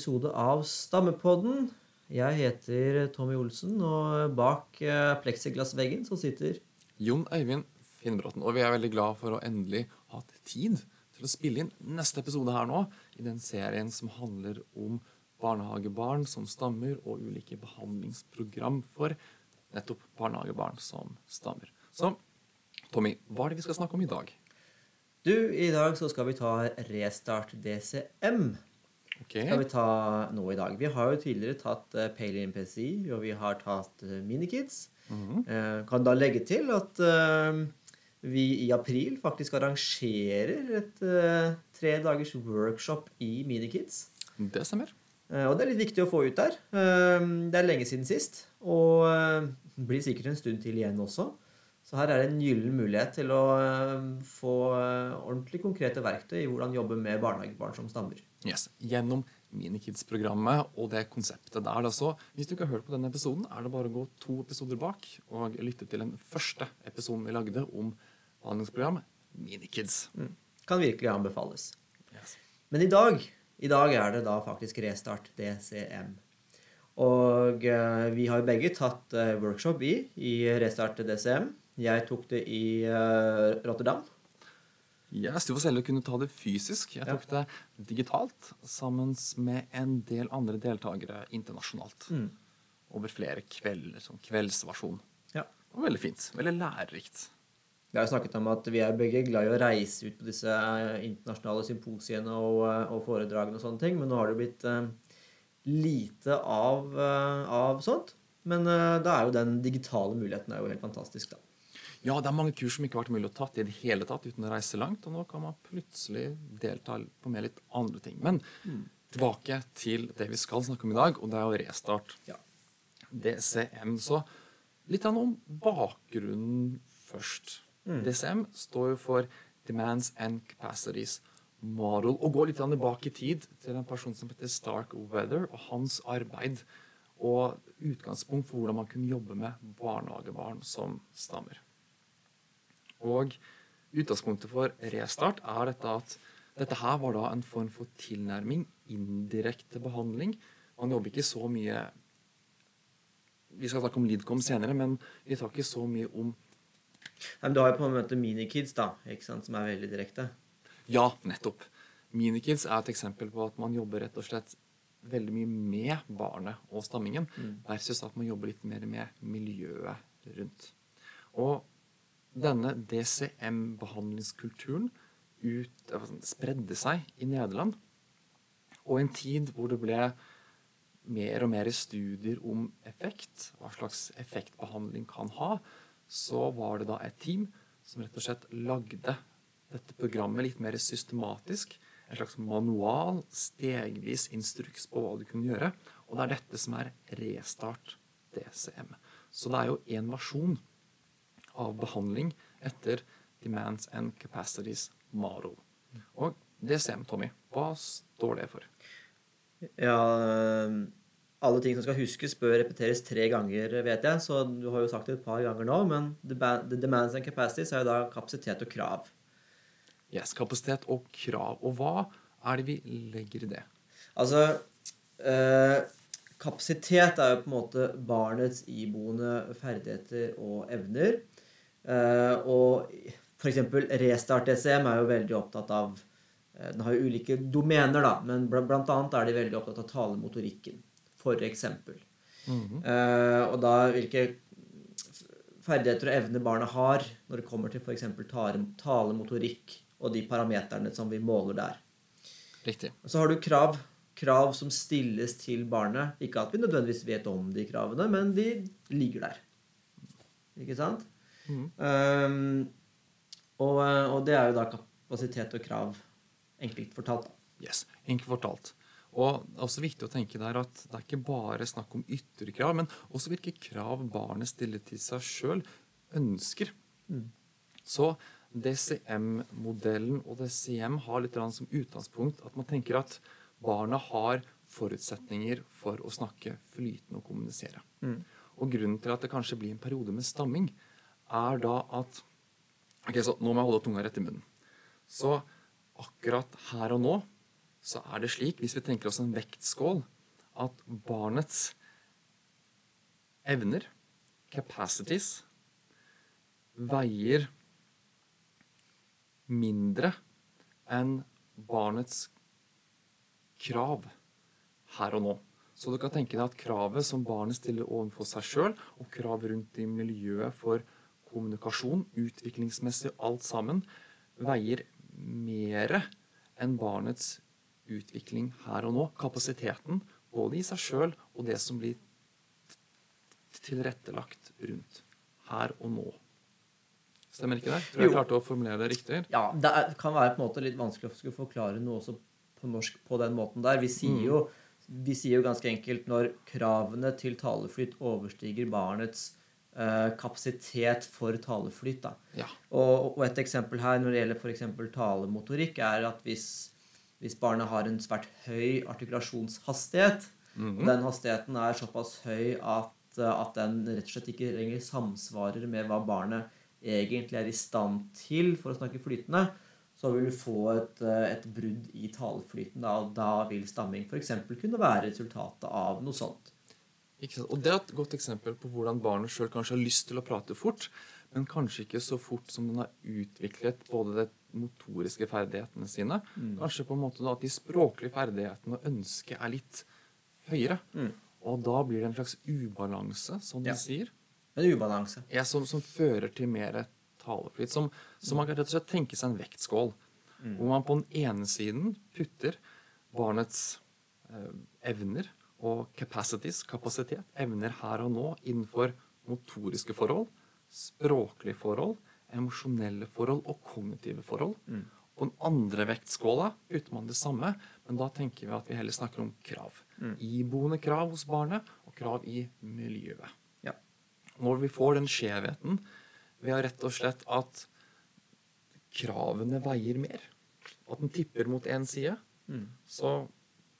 episode av Stammepodden. Jeg heter Tommy Olsen, og bak eh, pleksiglassveggen så sitter Jon Øyvind Finnbråten. Og vi er veldig glad for å endelig ha hatt tid til å spille inn neste episode her nå, i den serien som handler om barnehagebarn som stammer, og ulike behandlingsprogram for nettopp barnehagebarn som stammer. Så Tommy, hva er det vi skal snakke om i dag? Du, i dag så skal vi ta Restart DCM. Ok, Skal vi ta nå i dag. Vi har jo tidligere tatt uh, Paley PCI, og vi har tatt uh, Minikids. Mm -hmm. uh, kan da legge til at uh, vi i april faktisk arrangerer et uh, tre dagers workshop i Minikids. Det stemmer. Eh, Og det er litt viktig å få ut der. Eh, Det er lenge siden sist, og eh, blir sikkert en stund til igjen også. Så her er det en gyllen mulighet til å eh, få eh, ordentlig konkrete verktøy i hvordan jobbe med barnehagebarn som stammer. Yes, Gjennom Minikids-programmet og det konseptet der. da. Så hvis du ikke har hørt på denne episoden, er det bare å gå to episoder bak og lytte til den første episoden vi lagde om behandlingsprogram Minikids. Kan virkelig anbefales. Yes. Men i dag, i dag er det da faktisk Restart DCM. Og eh, vi har begge tatt workshop i, i Restart DCM. Jeg tok det i uh, Rotterdam. Yes, sto for selv å kunne ta det fysisk. Jeg tok det digitalt sammen med en del andre deltakere internasjonalt. Mm. Over flere kvelder, Sånn kveldsversjon. Ja. Det var veldig fint. Veldig lærerikt. Vi har snakket om at vi er begge glad i å reise ut på disse eh, internasjonale symposiene og, eh, og foredragene og sånne ting, men nå har det blitt lite av, av sånt. Men da er jo den digitale muligheten er jo helt fantastisk, da. Ja, det er mange kurs som ikke har vært mulig å tatt i det hele tatt uten å reise langt, og nå kan man plutselig delta på med litt andre ting. Men tilbake til det vi skal snakke om i dag, og det er jo restart. Ja. DCM. Så litt om bakgrunnen først. DCM står jo for Demands and Capacities Model, og går litt tilbake i tid til en person som heter Stark Weather, og hans arbeid og utgangspunkt for hvordan man kunne jobbe med barnehagebarn som stammer. Og utgangspunktet for restart er dette at dette her var da en form for tilnærming, indirekte behandling. Man jobber ikke så mye Vi skal snakke om Lidcom senere, men vi tar ikke så mye om men du har jo på en måte minikids, da, ikke sant, som er veldig direkte. Ja, nettopp. Minikids er et eksempel på at man jobber rett og slett veldig mye med barnet og stammingen, versus at man jobber litt mer med miljøet rundt. Og denne DCM-behandlingskulturen eh, spredde seg i Nederland. Og i en tid hvor det ble mer og mer studier om effekt, hva slags effektbehandling kan ha, så var det da et team som rett og slett lagde dette programmet litt mer systematisk. En slags manual, stegvis instruks på hva du kunne gjøre. Og det er dette som er restart DCM. Så det er jo én versjon av behandling etter Demands and Capacities maro. Og DCM, Tommy, hva står det for? Ja, alle ting som skal huskes, bør repeteres tre ganger, vet jeg. Så du har jo sagt det et par ganger nå, men demands and capacities er jo da kapasitet og krav. Yes, kapasitet og krav. Og hva er det vi legger i det? Altså eh, Kapasitet er jo på en måte barnets iboende ferdigheter og evner. Eh, og f.eks. Restart ECM er jo veldig opptatt av eh, Den har jo ulike domener, da, men bl blant annet er de veldig opptatt av talemotorikken. For eksempel. -hmm. og da hvilke ferdigheter og evner barna har når det kommer til f.eks. talemotorikk og de parameterne som vi måler der. Riktig. Og så har du krav. Krav som stilles til barnet. Ikke at vi nødvendigvis vet om de kravene, men de ligger der. Ikke sant? Um, og, og det er jo da kapasitet og krav, enkelt fortalt. Yes, Enkelt fortalt. Og det er også viktig å tenke der at det er ikke bare snakk om ytre krav, men også hvilke krav barnet stiller til seg sjøl, ønsker. Så DCM-modellen og DCM har litt som utgangspunkt at man tenker at barna har forutsetninger for å snakke flytende og kommunisere. Og grunnen til at det kanskje blir en periode med stamming, er da at Ok, så Nå må jeg holde tunga rett i munnen. Så akkurat her og nå så er det slik, hvis vi tenker oss en vektskål, at barnets evner, capacities, veier mindre enn barnets krav her og nå. Så du kan tenke deg at kravet som barnet stiller overfor seg sjøl, og krav rundt i miljøet for kommunikasjon, utviklingsmessig alt sammen, veier mere enn barnets utvikling her og nå. Kapasiteten både i seg sjøl og det som blir tilrettelagt rundt her og nå. Stemmer ikke det? Tror jeg Jo. klarte å formulere det riktig. Ja, det kan være på en måte litt vanskelig å skulle forklare noe også på norsk på den måten der. Vi sier Mm. jo, vi sier jo ganske enkelt når kravene til taleflyt overstiger barnets kapasitet for taleflyt. da. Ja. Og, og et eksempel her når det gjelder f.eks. talemotorikk, er at hvis, hvis barnet har en svært høy artikulasjonshastighet, Mhm. og den hastigheten er såpass høy at, eh, at den rett og slett ikke lenger samsvarer med hva barnet egentlig er i stand til for å snakke flytende, så vil du få et, eh, et brudd i taleflyten. Da, og da vil stamming f.eks. kunne være resultatet av noe sånt. Og Det er et godt eksempel på hvordan barnet sjøl kanskje har lyst til å prate fort, men kanskje ikke så fort som den har utviklet både de motoriske ferdighetene sine. Kanskje på en måte at de språklige ferdighetene og ønsket er litt høyere. Mm. Og da blir det en slags ubalanse, som de Ja. sier, En ubalanse. ja, som, som fører til mer taleflyt. Som, som man kan rett og slett tenke seg en vektskål. Hvor man på den ene siden putter barnets eh, evner og capacities, kapasitet, evner her og nå innenfor motoriske forhold, språklige forhold, emosjonelle forhold og kognitive forhold. På den andre vektskåla putter man det samme, men da tenker vi at vi heller snakker om krav. Iboende krav hos barnet og krav i miljøet. Ja. Når vi får den skjevheten ved rett og slett at kravene veier mer, at den tipper mot én side, så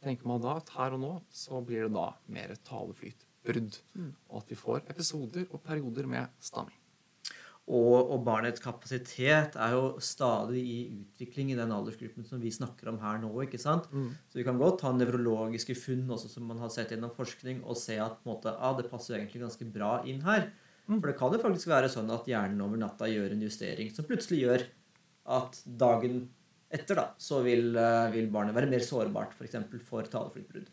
tenker man da at her og nå så blir det da mer taleflytbrudd. Og at vi får episoder og perioder med stamming. Og, og barnets kapasitet er jo stadig i utvikling i den aldersgruppen som vi snakker om her nå. ikke sant? Så vi kan godt ha nevrologiske funn også som man har sett gjennom forskning, og se at på en måte, ah, det passer egentlig ganske bra inn her. For det kan jo faktisk være sånn at hjernen over natta gjør en justering som plutselig gjør at dagen etter da, så vil, eh, vil barnet være mer sårbart f.eks. for, for taleflytbrudd.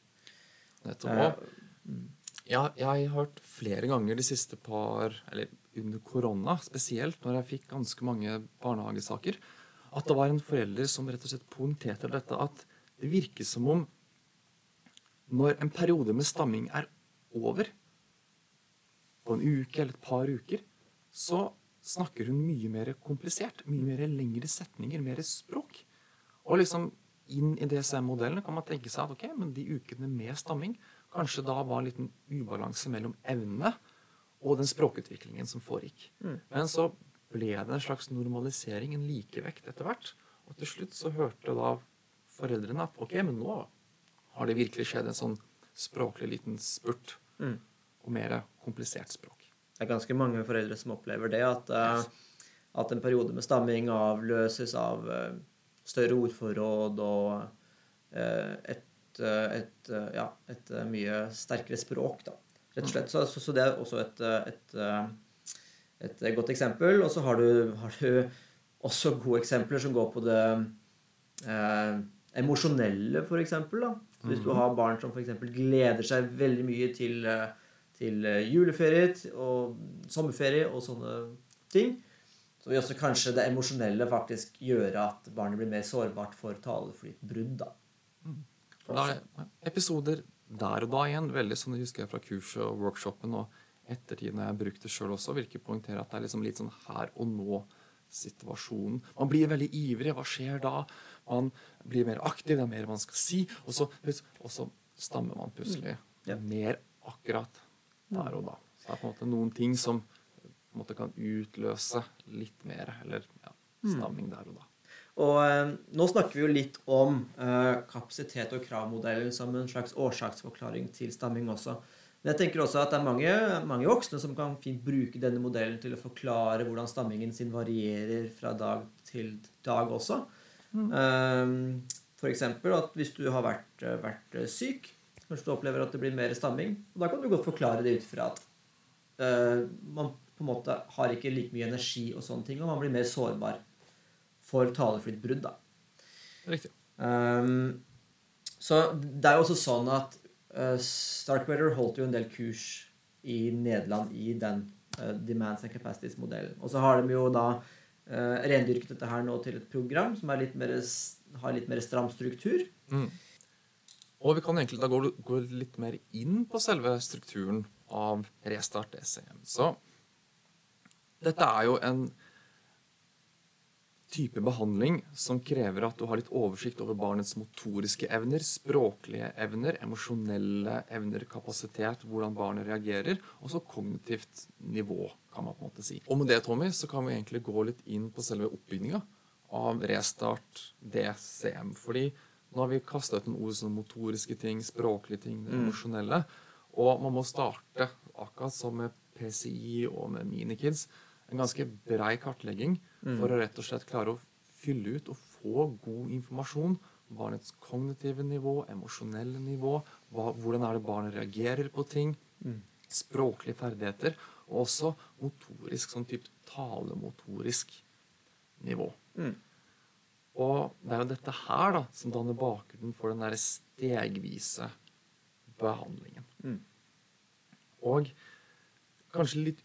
Nettopp. Og Ja, jeg har hørt flere ganger de siste par Eller under korona spesielt, når jeg fikk ganske mange barnehagesaker, at det var en forelder som rett og slett poengterte dette at det virker som om når en periode med stamming er over, på en uke eller et par uker, så snakker hun mye mer komplisert. Mye mer lengre setninger, mer språk. Og liksom inn i DSM-modellene kan man tenke seg at ok, men de ukene med stamming kanskje da var en liten ubalanse mellom evnene og den språkutviklingen som foregikk. Men så ble det en slags normalisering, en likevekt etter hvert. Og til slutt så hørte da foreldrene at ok, men nå har det virkelig skjedd en sånn språklig liten spurt. Mm. Og mer komplisert språk. Det er ganske mange foreldre som opplever det, at, uh, at en periode med stamming avløses av eh, større ordforråd og eh, et, eh, et, eh, ja, et mye sterkere språk, da. Rett og slett. Så, så, det er også et, et, godt eksempel. Og så har du, har du også gode eksempler som går på det eh, emosjonelle, eksempel. Hvis du har barn som f.eks. gleder seg veldig mye til, til juleferie og sommerferie og sånne ting, så vil også kanskje det emosjonelle faktisk gjøre at barnet blir mer sårbart for taleflytbrudd. da. Da er det episoder der og da igjen, veldig som du husker jeg fra kurset og workshopen og ettertid når jeg brukte det sjøl også, virker poengtere at det er liksom litt sånn her og nå-situasjonen. Man blir veldig ivrig. Hva skjer da? Man blir mer aktiv, det er mer man skal si. Og så, og så stammer man plutselig Ja. mer akkurat der og da. Så det er på en måte noen ting som måte kan utløse litt mer, eller ja, stamming der og da. Og eh, nå snakker vi jo litt om eh, kapasitet og kravmodellen som en slags årsaksforklaring til stamming også. Men jeg tenker også at det er mange, mange voksne som kan fint bruke denne modellen til å forklare hvordan stammingen sin varierer fra dag til dag også. Mm. For eksempel at hvis du har vært, vært, syk, kanskje du opplever at det blir mer stamming, og da kan du godt forklare det ut fra at uh, man på en måte har ikke like mye energi og sånne ting, og man blir mer sårbar for taleflytbrudd. da. Riktig. Um, så det er jo også sånn at uh, Starkweather holdt jo en del kurs i Nederland i den uh, Demands and Capacities-modellen. Og så har de jo da uh, rendyrket dette her nå til et program som litt mer, har litt mer stram struktur. Mm. Og vi kan egentlig da gå, gå, litt mer inn på selve strukturen av Restart ECM. Så dette er jo en type behandling som krever at du har litt oversikt over barnets motoriske evner, språklige evner, emosjonelle evner, kapasitet, hvordan barnet reagerer, og så kognitivt nivå, kan man på en måte si. Og med det, Tommy, så kan vi egentlig gå litt inn på selve oppbygninga av Restart DCM. Fordi nå har vi kasta ut en ord som motoriske ting, språklige ting, det mm. emosjonelle. Og man må starte, akkurat som med PCI og med Minikids, en ganske brei kartlegging mm. for å rett og slett klare å fylle ut og få god informasjon om barnets kognitive nivå, emosjonelle nivå, hva, hvordan er det barnet reagerer på ting, mm. språklige ferdigheter, og også motorisk, sånn type talemotorisk nivå. Mm. Og det er jo dette her da, som danner bakgrunnen for den derre stegvise behandlingen. Mm. Og kanskje litt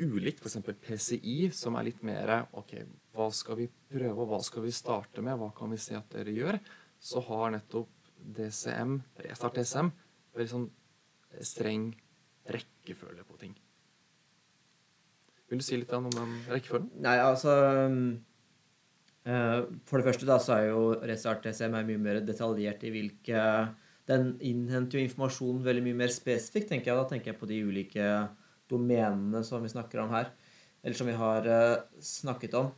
ulikt f.eks. PCI, som er litt mer OK, hva skal vi prøve, og hva skal vi starte med? Hva kan vi se at dere gjør? Så har nettopp DCM, Restart DCM, veldig sånn streng rekkefølge på ting. Vil du si litt om den rekkefølgen? Nei, altså uh, For det første da, så er jo Restart DCM mye mer detaljert i hvilke Den innhenter jo informasjon veldig mye mer spesifikt, tenker jeg. Da tenker jeg på de ulike domenene som vi snakker om her, eller som vi har uh, snakket om.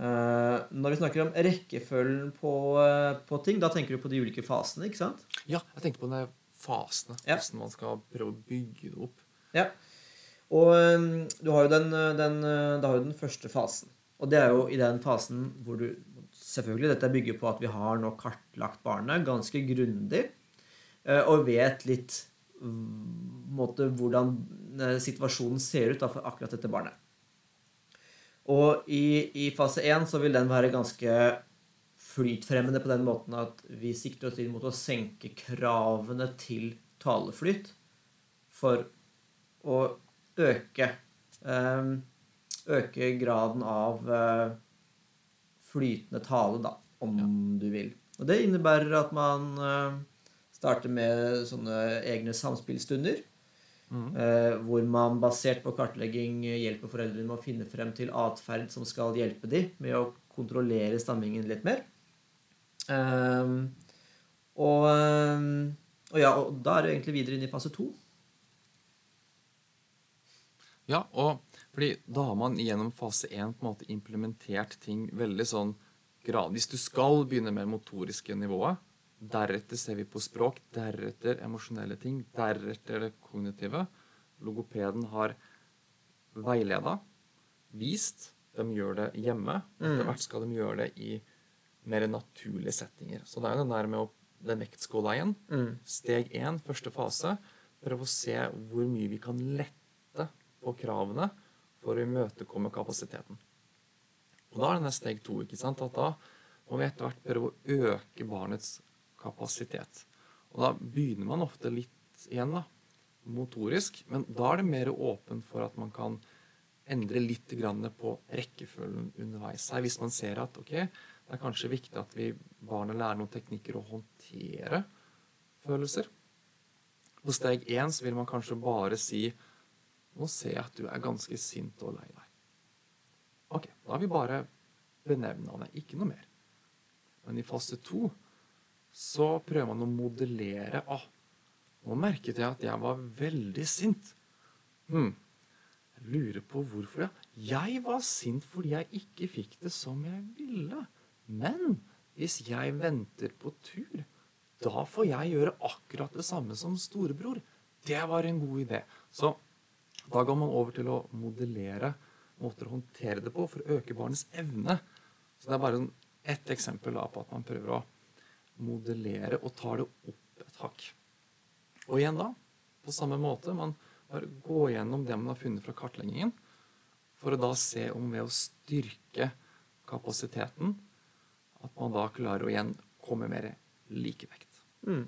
Uh, når vi snakker om rekkefølgen på, uh, på, ting, da tenker du på de ulike fasene, ikke sant? Ja, jeg tenker på de fasene. Ja. Hvordan man skal prøve å bygge det opp. Ja. Og du har jo den, den, har jo den første fasen. Og det er jo i den fasen hvor du Selvfølgelig, dette bygger på at vi har nå kartlagt barnet ganske grundig og vet litt måte, hvordan eh, situasjonen ser ut da, for akkurat dette barnet. Og i, i fase 1 så vil den være ganske flytfremmende på den måten at vi sikter oss inn mot å senke kravene til taleflyt for å øke eh, øke graden av eh, flytende tale, da, om ja. du vil. Og det innebærer at man starter med sånne egne samspillstunder. Mm. Eh, hvor man basert på kartlegging hjelper foreldrene med å finne frem til atferd som skal hjelpe dem med å kontrollere stammingen litt mer. Eh, og, eh, og, ja, og da er det egentlig videre inn i fase to. Ja, og fordi da har man gjennom fase én på en måte implementert ting veldig sånn gradvis. Du skal begynne med motoriske nivået. Deretter ser vi på språk, deretter emosjonelle ting, deretter det kognitive. Logopeden har veileda, vist. De gjør det hjemme. Etter mm. hvert skal de gjøre det i mer naturlige settinger. Så det er den der med å, den vektskåla igjen. Mm. Steg én, første fase. Prøve å se hvor mye vi kan lette på kravene for å imøtekomme kapasiteten. Og da er det neste steg to. ikke sant? At da må vi etter hvert prøve å øke barnets kapasitet. Og da begynner man ofte litt igjen da, motorisk, men da er det mer åpen for at man kan endre litt på rekkefølgen underveis her. Hvis man ser at ok, det er kanskje viktig at vi barnet lærer noen teknikker å håndtere følelser. På steg én vil man kanskje bare si Nå ser jeg at du er ganske sint og lei deg. Ok, da har vi bare benevna det. Ikke noe mer. Men i fase to så prøver man å modellere ah, Nå merket jeg at jeg var veldig sint. Hm. Jeg lurer på hvorfor. Ja. Jeg var sint fordi jeg ikke fikk det som jeg ville. Men hvis jeg venter på tur, da får jeg gjøre akkurat det samme som storebror. det var en god idé. Så da går man over til å modellere måter å håndtere det på for å øke barnets evne. Så det er bare sånn ett eksempel på at man prøver å modellere og tar det opp et hakk. Og igjen da, på samme måte, man bare går gjennom det man har funnet fra kartleggingen, for å da se om ved å styrke kapasiteten at man da klarer å igjen komme mer likevekt. Mm.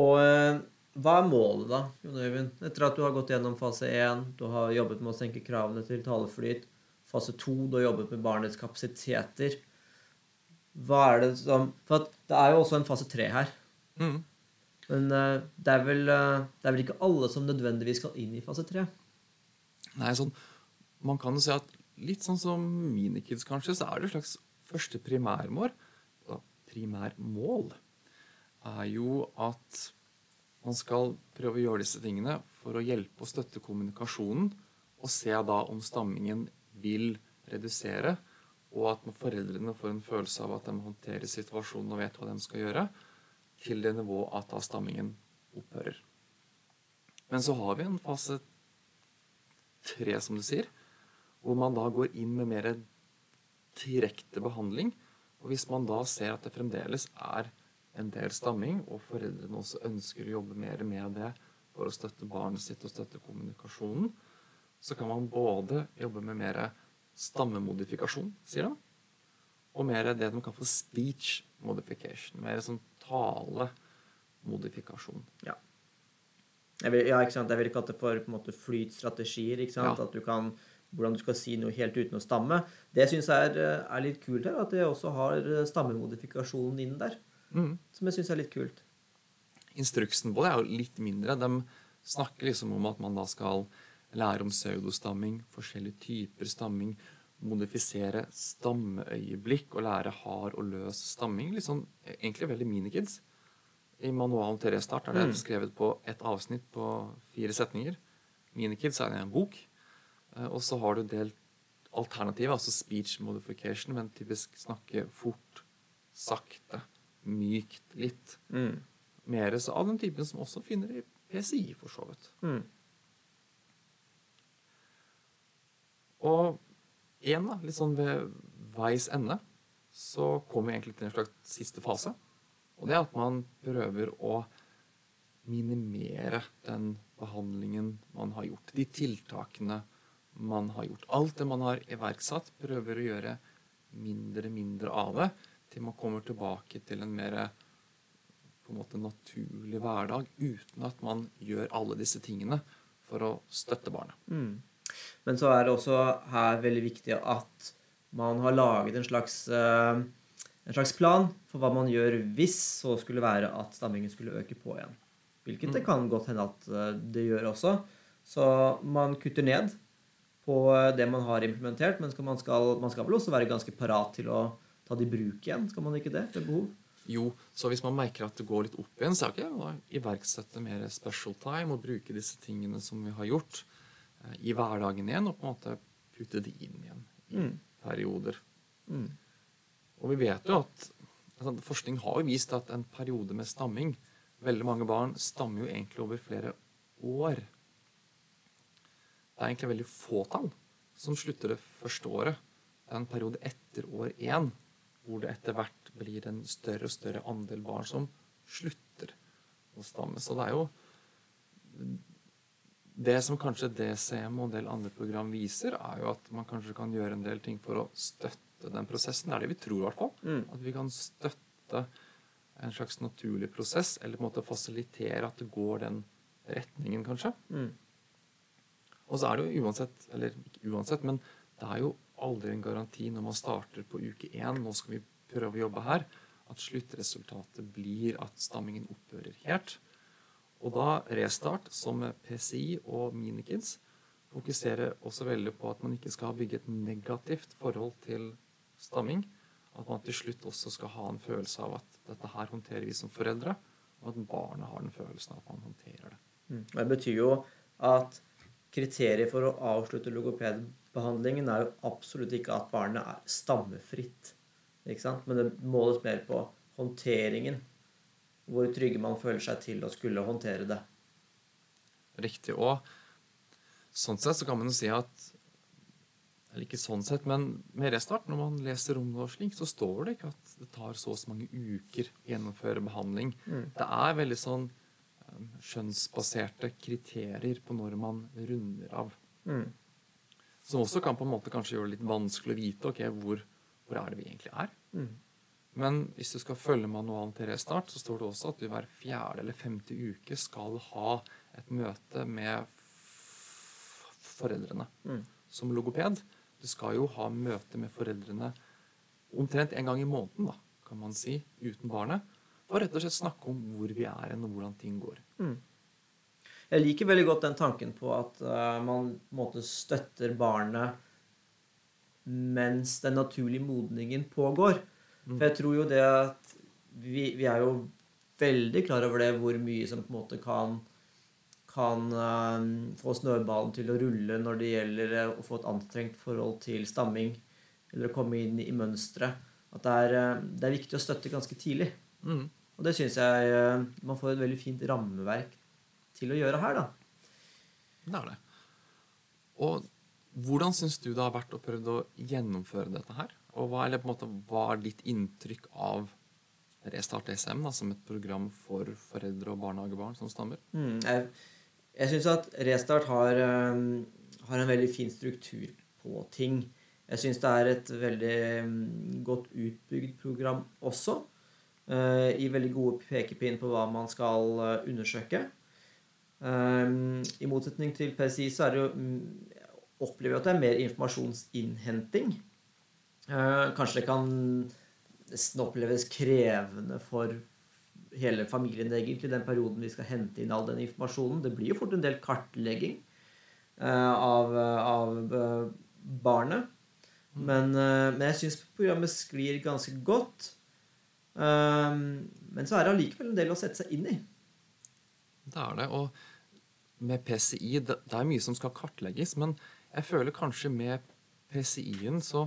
Og eh, hva er målet, da, Jon Øyvind? Etter at du har gått gjennom fase 1, du har jobbet med å senke kravene til taleflyt, fase 2, du har jobbet med barnets kapasiteter Hva er det som For det er jo også en fase 3 her. Mm. Men eh, det er, vel, eh, det er vel ikke alle som nødvendigvis skal inn i fase 3? Nei, sånn, Man kan jo si at litt sånn som minikids, kanskje, så er det et slags første primærmål. Primærmål er jo at man skal prøve å gjøre disse tingene for å hjelpe og støtte kommunikasjonen, og se da om stammingen vil redusere, og at foreldrene får en følelse av at de håndterer situasjonen og vet hva de skal gjøre, til det nivået at da stammingen opphører. Men så har vi en fase tre, som du sier, hvor man da går inn med mer direkte behandling. Og hvis man da ser at det fremdeles er en del stamming, og foreldrene også ønsker å jobbe mer med det for å støtte barnet sitt og støtte kommunikasjonen, så kan man både jobbe med mer stammemodifikasjon, sier de, og mer det de kan få speech modification. Mer sånn talemodifikasjon. Ja. Vil, ja, ikke sant? Jeg vil ikke det for på en måte flytstrategier. ikke sant? Ja. At du kan, Hvordan du skal si noe helt uten å stamme. Det syns jeg er, er litt kult her, at det også har stammemodifikasjonen inn der. Mm. Som jeg syns er litt kult. Instruksen på det er jo litt mindre. De snakker liksom om at man da skal lære om pseudostamming, forskjellige typer stamming, modifisere stammeøyeblikk og lære hard og løs stamming. Litt sånn, egentlig veldig minikids. I manualen til Restart er det Mm. skrevet på ett avsnitt på fire setninger. Minikids er en bok. Eh, Og så har du delt alternativet, altså speech modification, men typisk snakke fort, sakte, mykt litt. Mm. Mer så av den typen som også finner i PCI, for så vidt. Mm. Og igjen, da, litt sånn ved veis ende, så kommer vi egentlig til en slags siste fase. Og det er at man prøver å minimere den behandlingen man har gjort. De tiltakene man har gjort. Alt det man har iverksatt, prøver å gjøre mindre mindre av det, til man kommer tilbake til en mer på en måte naturlig hverdag, uten at man gjør alle disse tingene for å støtte barnet. Mm. Men så er det også her veldig viktig at man har laget en slags, eh, en slags plan for hva man gjør hvis så skulle være at stammingen skulle øke på igjen. Hvilket det kan godt hende at eh, det gjør også. Så man kutter ned på eh, det man har implementert, men skal man, skal, man skal vel også være ganske parat til å ta det i bruk igjen? Skal man ikke det ved behov? Jo, så hvis man merker at det går litt opp igjen, så er det ikke å iverksette mer special time og bruke disse tingene som vi har gjort, i hverdagen igjen, og på en måte putte det inn igjen i Mm. perioder. Mm. Og vi vet jo at altså, Forskning har jo vist at en periode med stamming Veldig mange barn stammer jo egentlig over flere år. Det er egentlig veldig få tall som slutter det første året. Det er en periode etter år én hvor det etter hvert blir en større og større andel barn som slutter å stamme. Så det er jo Det som kanskje DCM og en del andre program viser, er jo at man kanskje kan gjøre en del ting for å støtte den prosessen. Det er det vi tror, i hvert fall. Mm. At vi kan støtte en slags naturlig prosess, eller på en måte fasilitere at det går den retningen, kanskje. Mm. Og så er det jo uansett, eller ikke uansett, men det er jo aldri en garanti når man starter på uke én, nå skal vi prøve å jobbe her, at sluttresultatet blir at stammingen opphører helt. Og da Restart, som PCI og Minikids, fokuserer også veldig på at man ikke skal bygge et negativt forhold til stamming. At man til slutt også skal ha en følelse av at dette her håndterer vi som foreldre, og at barnet har den følelsen av at man håndterer det. Mm. Det betyr jo at kriteriet for å avslutte logopedbehandlingen er jo absolutt ikke at barnet er stammefritt. Ikke sant? Men det måles mer på håndteringen hvor trygge man føler seg til å skulle håndtere det. Riktig. Og sånn sett så kan man jo si at Eller ikke sånn sett, men med restart, når man leser om det og slik, så står det ikke at det tar så og så mange uker å gjennomføre behandling. Det er veldig sånn um, skjønnsbaserte kriterier på når man runder av. Mm. Som også kan på en måte kanskje gjøre det litt vanskelig å vite ok, hvor, hvor er det vi egentlig er. Mm. Men hvis du skal følge manualen til restart, så står det også at du hver fjerde eller femte uke skal ha et møte med foreldrene. Mm. Som logoped. Du skal jo ha møte med foreldrene omtrent en gang i måneden, da, kan man si, uten barnet. For rett og slett snakke om hvor vi er hen, og hvordan ting går. Jeg liker veldig godt den tanken på at uh, man på en måte støtter barnet mens den naturlige modningen pågår. For jeg tror jo det at vi, vi er jo veldig klar over det hvor mye som på en måte kan kan uh, få snøballen til å rulle når det gjelder eh, å få et anstrengt forhold til stamming eller å komme inn i mønstre. At det er, eh, det er viktig å støtte ganske tidlig. Mm. Og det syns jeg man får et veldig fint rammeverk til å gjøre her, da. Det er det. Og hvordan syns du det har vært å prøve å gjennomføre dette her? Og hva, eller på en måte, hva er ditt inntrykk av Restart SM da, som et program for foreldre og barnehagebarn som stammer? Mm, jeg jeg syns at Restart har, eh, har en veldig fin struktur på ting. Jeg syns det er et veldig mm, godt utbygd program også. eh, I veldig gode pekepinn på hva man skal eh, undersøke. I motsetning til PSI så er det jo mm, opplever jeg at det er mer informasjonsinnhenting. Eh, Kanskje det kan nesten oppleves krevende for hele familien egentlig, den perioden vi skal hente inn all den informasjonen. Det blir jo fort en del kartlegging eh, av, av eh, barnet. Men, eh, men jeg syns programmet sklir ganske godt. Men så er det allikevel en del å sette seg inn i. Det er det. Og med PCI det er mye som skal kartlegges, men jeg føler kanskje med PCI-en så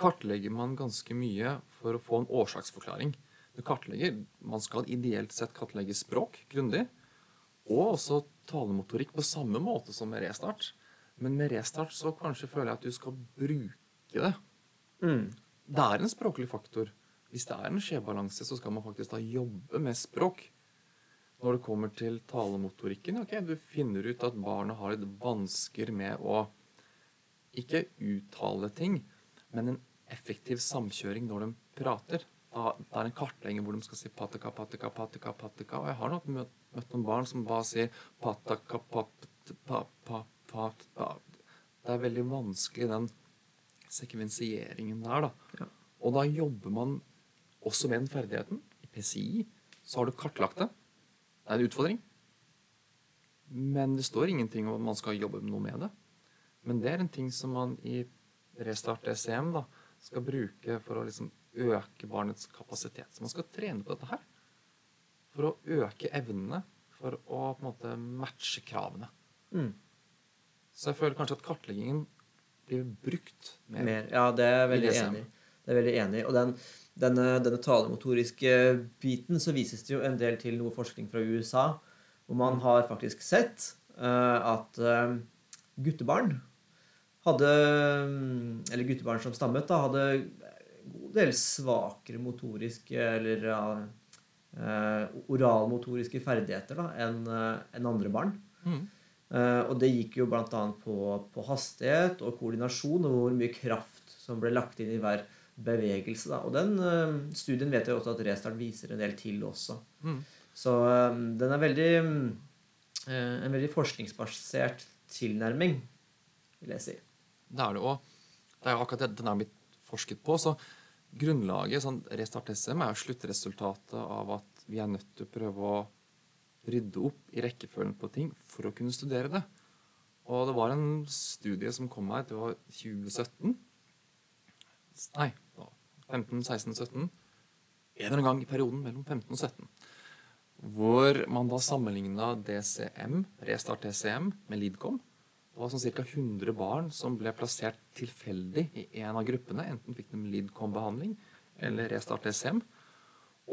kartlegger man ganske mye for å få en årsaksforklaring. Du kartlegger, Man skal ideelt sett kartlegge språk grundig, og også talemotorikk på samme måte som med restart. Men med restart så kanskje føler jeg at du skal bruke det. Det er en språklig faktor. Hvis det er en skjevbalanse, så skal man faktisk da jobbe med språk. Når det kommer til talemotorikken, ok, du finner ut at barnet har litt vansker med å ikke uttale ting, men en effektiv samkjøring når de prater. Da, det er en kartlegging hvor de skal si patika, patika, patika, patika. Og jeg har nok møtt, møtt noen barn som bare sier pataka, pat, pa, pa, pat, pa. Det er veldig vanskelig, den sekvensieringen der, da. Ja. Og da jobber man også med den ferdigheten. I PCI så har du kartlagt det. Det er en utfordring. Men det står ingenting om at man skal jobbe noe med det. Men det er en ting som man i Restart ECM da, skal bruke for å liksom øke barnets kapasitet. Så man skal trene på dette her for å øke evnene, for å på en måte matche kravene. Mm. Så jeg føler kanskje at kartleggingen blir brukt mer. Mer. Ja, det er jeg veldig enig i. Det er veldig enig. Og den, denne, denne talemotoriske biten, så vises det jo en del til noe forskning fra USA, hvor man har faktisk sett uh, at uh, guttebarn hadde Eller guttebarn som stammet, da, hadde en god del svakere motoriske eller ja, eh, oralmotoriske ferdigheter enn en andre barn. Mm. Uh, og det gikk jo bl.a. På, på hastighet og koordinasjon og hvor mye kraft som ble lagt inn i hver bevegelse. Da. Og den uh, studien vet jeg også at Restart viser en del til også. Mm. Så um, den er veldig mm, eh, en veldig forskningsbasert tilnærming, vil jeg si. Det er det. Og det er jo akkurat det den er blitt forsket på. Så grunnlaget, sånn Restart SM, er jo sluttresultatet av at vi er nødt til å prøve å rydde opp i rekkefølgen på ting for å kunne studere det. Og det var en studie som kom her, det var 2017. Nei, 15, 16, 17. En eller annen gang i perioden mellom 15 og 17. Hvor man da sammenligna DCM, Restart DCM, med Lidcom. Det var sånn ca. 100 barn som ble plassert tilfeldig i en av gruppene. Enten fikk de Lidcom-behandling eller Restart-SM.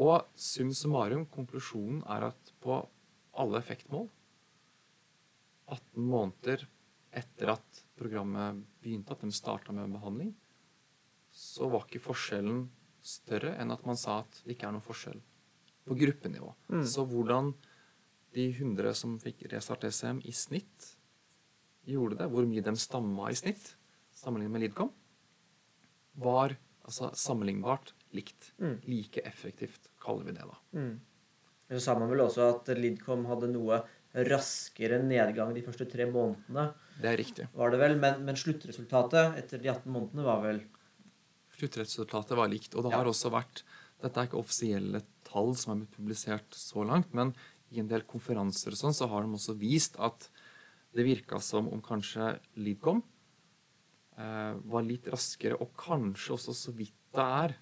Og sum summarum, konklusjonen er at på alle effektmål, 18 måneder etter at programmet begynte, at de starta med behandling, så var ikke forskjellen større enn at man sa at det ikke er noen forskjell på gruppenivå. Mm. Så hvordan de 100 som fikk Restart-SM i snitt gjorde det, hvor mye de stamma i snitt sammenlignet med Lidcom, var altså sammenlignbart likt. Mm. Like effektivt, kaller vi det da. Mm. Så sa man vel også at Lidcom hadde noe raskere nedgang de første tre månedene, Det er riktig. var det vel. Men, men sluttresultatet etter de 18 månedene var vel Sluttresultatet var likt. Og det Ja. har også vært Dette er ikke offisielle tall som er blitt publisert så langt, men i en del konferanser og sånn, så har de også vist at det virka som om kanskje Lidcom eh, var litt raskere, og kanskje også så vidt det er,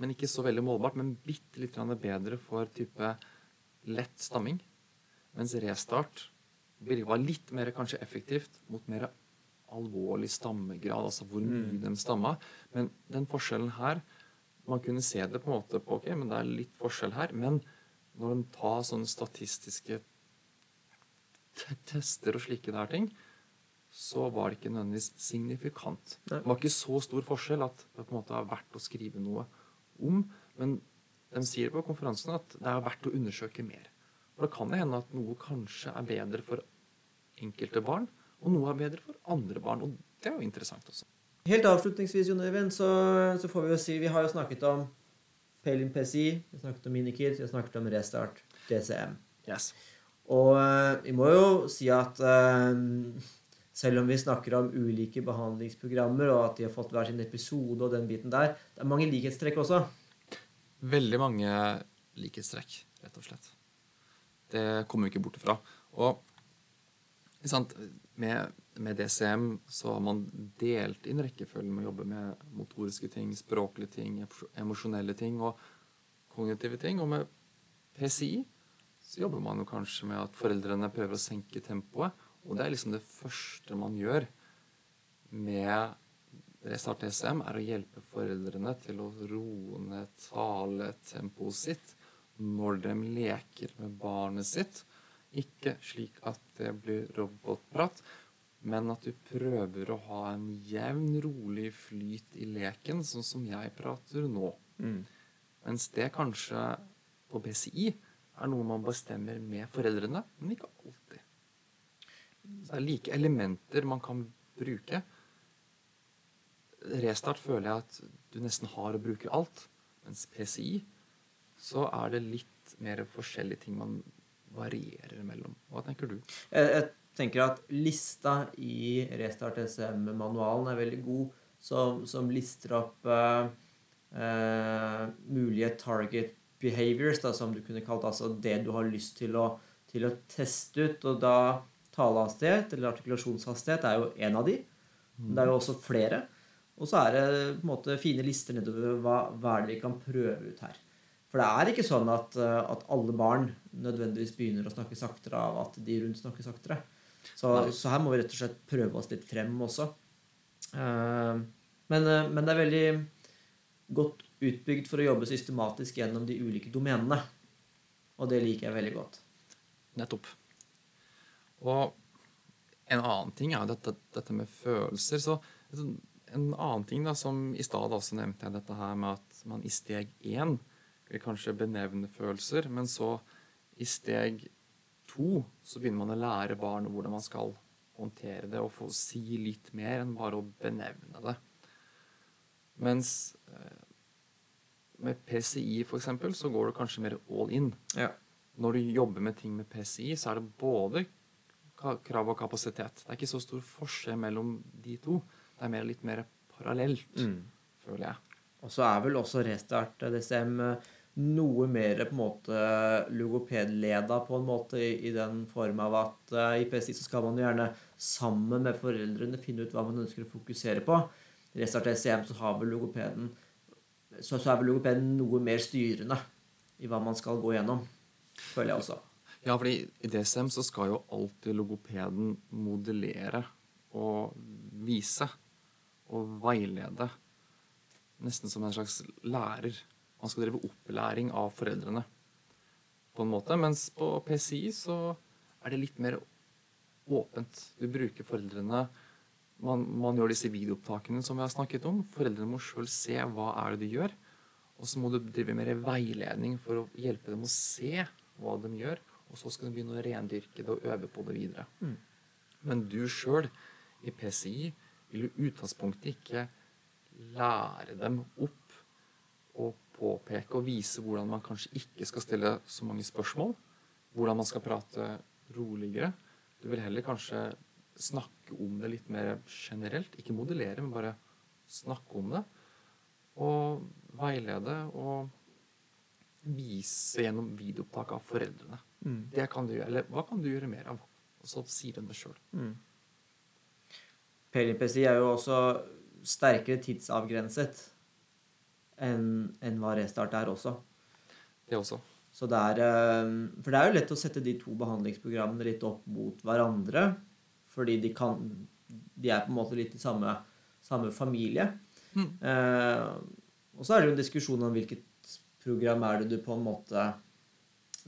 men ikke så veldig målbart, men bitte litt bedre for type lett stamming. Mens restart var litt mer kanskje effektivt mot mer alvorlig stammegrad, altså hvor mye Mm. den stamma. Men den forskjellen her Man kunne se det på en måte på ok, men det er litt forskjell her. Men når en tar sånne statistiske tester og slike der ting, så var det ikke nødvendigvis signifikant. Det var ikke så stor forskjell at det på en måte er verdt å skrive noe om. Men de sier på konferansen at det er verdt å undersøke mer. For det kan hende at noe kanskje er bedre for enkelte barn, og noe er bedre for andre barn. Og det er jo interessant også. Helt avslutningsvis, Jon Øyvind, så, så får vi jo si Vi har jo snakket om Palin PCI, vi har snakket om Minikid, vi har snakket om Restart DCM. Yes. Og eh, vi må jo si at eh, selv om vi snakker om ulike behandlingsprogrammer, og at de har fått hver sin episode og den biten der, det er mange likhetstrekk også. Veldig mange likhetstrekk, rett og slett. Det kommer vi ikke bort ifra. Og sant, med, med DCM så har man delt inn rekkefølgen med å jobbe med motoriske ting, språklige ting, emosjonelle ting og kognitive ting. Og med PCI så jobber man jo kanskje med at foreldrene prøver å senke tempoet. Og det er liksom det første man gjør med Restart SM, er å hjelpe foreldrene til å roe ned taletempoet sitt når de leker med barnet sitt. Ikke slik at det blir robotprat, men at du prøver å ha en jevn, rolig flyt i leken, sånn som jeg prater nå. Mens det kanskje på BCI er noe man bestemmer med foreldrene, men ikke alltid. Det er like elementer man kan bruke. Restart føler jeg at du nesten har og bruker alt. Mens PCI så er det litt mer forskjellige ting man varierer mellom. Hva tenker du? Jeg, jeg tenker at lista i Restart SM-manualen er veldig god, som, som lister opp eh, eh, mulige target behaviors, da, som du kunne kalt altså det du har lyst til å, til å teste ut. Og da talehastighet, eller artikulasjonshastighet, er jo en av de. Men det er jo også flere. Og så er det på en måte fine lister nedover hva, hva er det vi kan prøve ut her. For det er ikke sånn at, at alle barn nødvendigvis begynner å snakke saktere av at de rundt snakker saktere. Så, så her må vi rett og slett prøve oss litt frem også. Eh, Men, eh, men det er veldig godt utbygd for å jobbe systematisk gjennom de ulike domenene. Og det liker jeg veldig godt. Nettopp. Og en annen ting er dette, dette med følelser. Så en annen ting da, som i stad også nevnte jeg dette her med at man i steg én vil kanskje benevne følelser, men så i steg to så begynner man å lære barn hvordan man skal håndtere det og få si litt mer enn bare å benevne det. Mens eh, med PCI eksempel, så går det kanskje mer all in Ja. når du jobber med ting med PCI, så er det både krav og kapasitet. Det er ikke så stor forskjell mellom de to. Det er mer, litt mer parallelt, føler jeg. Og så er vel også Restart DCM eh, noe mer på en måte logopedleda på en måte, i, i den form av at eh, i PSI så skal man jo gjerne sammen med foreldrene finne ut hva man ønsker å fokusere på. I Restart DCM så har vel logopeden så, så er vel logopeden noe mer styrende i hva man skal gå gjennom, føler jeg også. Ja, fordi i DSM så skal jo alltid logopeden modellere og vise og veilede. Nesten som en slags lærer. Man skal drive opplæring av foreldrene på en måte. Mens på PCI så er det litt mer åpent. Du bruker foreldrene man, man, gjør disse videoopptakene som vi har snakket om. Foreldrene må sjøl se hva er det de gjør. Og så må du drive mer veiledning for å hjelpe dem å se hva de gjør. Og så skal de begynne å rendyrke det og øve på det videre. Mm. Men du sjøl i PCI vil i utgangspunktet ikke lære dem opp og påpeke og vise hvordan man kanskje ikke skal stille så mange spørsmål. Hvordan man skal prate roligere. Du vil heller kanskje snakke om det litt mer generelt. Ikke modellere, men bare snakke om det. Og veilede og vise gjennom videoopptak av foreldrene. Mm. Det kan du gjøre. Eller hva kan du gjøre mer av? Og så sier de det sjøl. Mm. PLPC er jo også sterkere tidsavgrenset enn en hva Restart er også. Det også. Så det er, eh, for det er jo lett å sette de to behandlingsprogrammene litt opp mot hverandre. Fordi de kan De er på en måte litt i samme, samme familie. Mm. Eh, og så er det jo en diskusjon om hvilket program er det du på en måte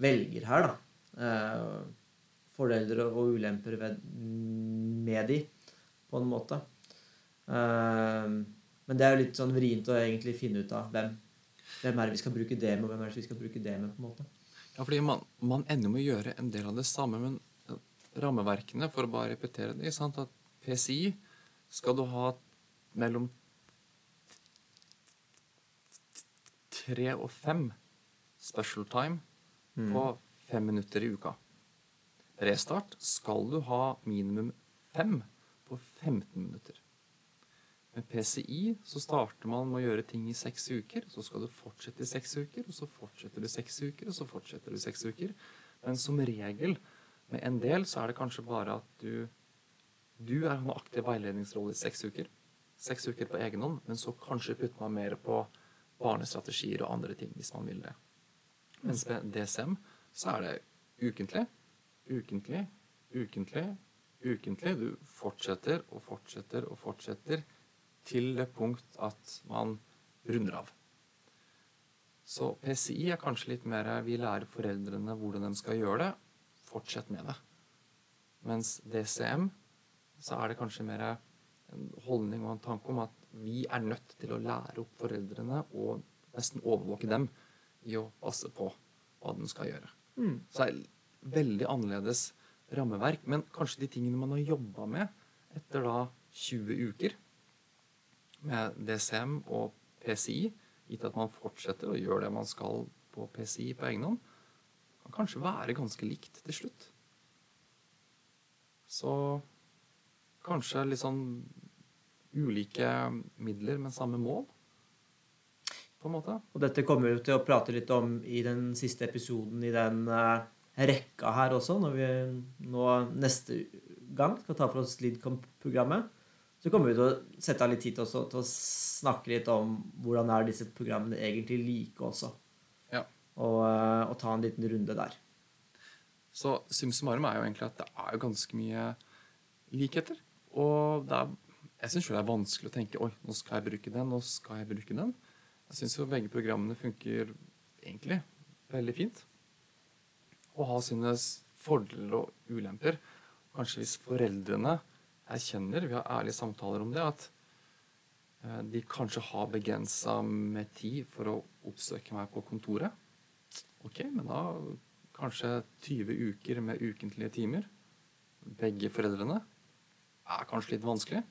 velger her, da. Eh, fordeler og ulemper ved, med de, på en måte. Eh, men det er jo litt sånn vrient å egentlig finne ut av hvem, hvem er det vi skal bruke det med, og hvem er det vi skal bruke det med. på en måte. Ja, fordi man, man ender med å gjøre en del av det samme, men rammeverkene, for å bare repetere det, sant, at PCI skal du ha mellom tre og fem special time mm. på fem minutter i uka. Restart skal du ha minimum fem på 15 minutter. Med PCI så starter man med å gjøre ting i seks uker. Så skal du fortsette i seks uker, og så fortsetter du seks uker, og så fortsetter du seks uker. Men som regel med en del så er det kanskje bare at du du er en aktiv veiledningsrolle i seks uker. Seks uker på egen hånd, men så kanskje putter man mer på barnestrategier og andre ting hvis man vil det. Mens ved DSM så er det ukentlig, ukentlig, ukentlig, ukentlig. Du fortsetter og fortsetter og fortsetter til det punkt at man runder av. Så PCI er kanskje litt mer vi lærer foreldrene hvordan de skal gjøre det, fortsett med det. Mens DCM, så er det kanskje mer en holdning og en tanke om at vi er nødt til å lære opp foreldrene og nesten overvåke dem i å passe på hva de skal gjøre. Mm. Så det er veldig annerledes rammeverk. Men kanskje de tingene man har jobba med etter da 20 uker med DCM og PCI, gitt at man fortsetter å gjøre det man skal på PCI på egen hånd, kanskje være ganske likt til slutt. Så kanskje litt sånn ulike midler, men samme mål. På en måte. Og dette kommer vi til å prate litt om i den siste episoden i den uh, rekka her også, når vi nå neste gang skal ta for oss Lidcom-programmet. Så kommer vi til å sette av litt tid også, til å snakke litt om hvordan er disse programmene egentlig like også og, eh, og, ta en liten runde der. Så sum summarum er jo egentlig at det er jo ganske mye likheter. Og er, jeg syns det er vanskelig å tenke oi, nå skal jeg bruke den, nå skal jeg bruke den. Jeg syns jo begge programmene funker egentlig veldig fint. Og har sine fordeler og ulemper. Kanskje hvis foreldrene erkjenner, vi har ærlige samtaler om det, at eh, de kanskje har begrensa med tid for å oppsøke meg på kontoret. Ok, men da kanskje 20 uker med ukentlige timer. Begge foreldrene er kanskje litt vanskelig.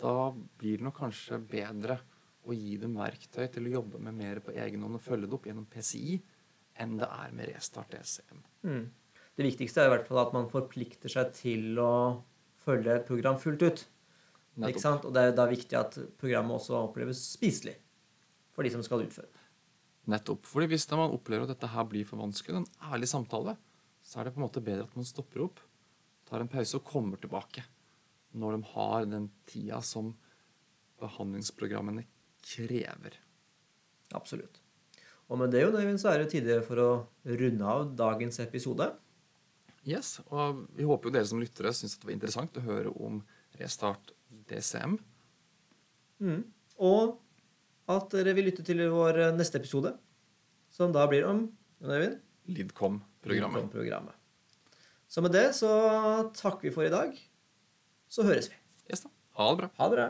Da blir det nok kanskje bedre å gi dem verktøy til å jobbe med mer på egen hånd og følge det opp gjennom PCI enn det er med Restart ECM. Mm. Det viktigste er i hvert fall at man forplikter seg til å følge et program fullt ut. Og det er da viktig at programmet også oppleves spiselig for de som skal utføre det. Nettopp. Fordi Hvis man opplever at dette her blir for vanskelig, en ærlig samtale, så er det på en måte bedre at man stopper opp, tar en pause og kommer tilbake når de har den tida som behandlingsprogrammene krever. Absolutt. Og med det jo, David, så er det tide for å runde av dagens episode. Yes, og Vi håper jo dere som lyttere syns det var interessant å høre om Restart DCM. Mm. Og at dere vil lytte til vår neste episode, som da blir om? Lidcom-programmet. Lidcom Så med det så takker vi for i dag. Så høres vi. Yes. Ha det bra. Ha det bra.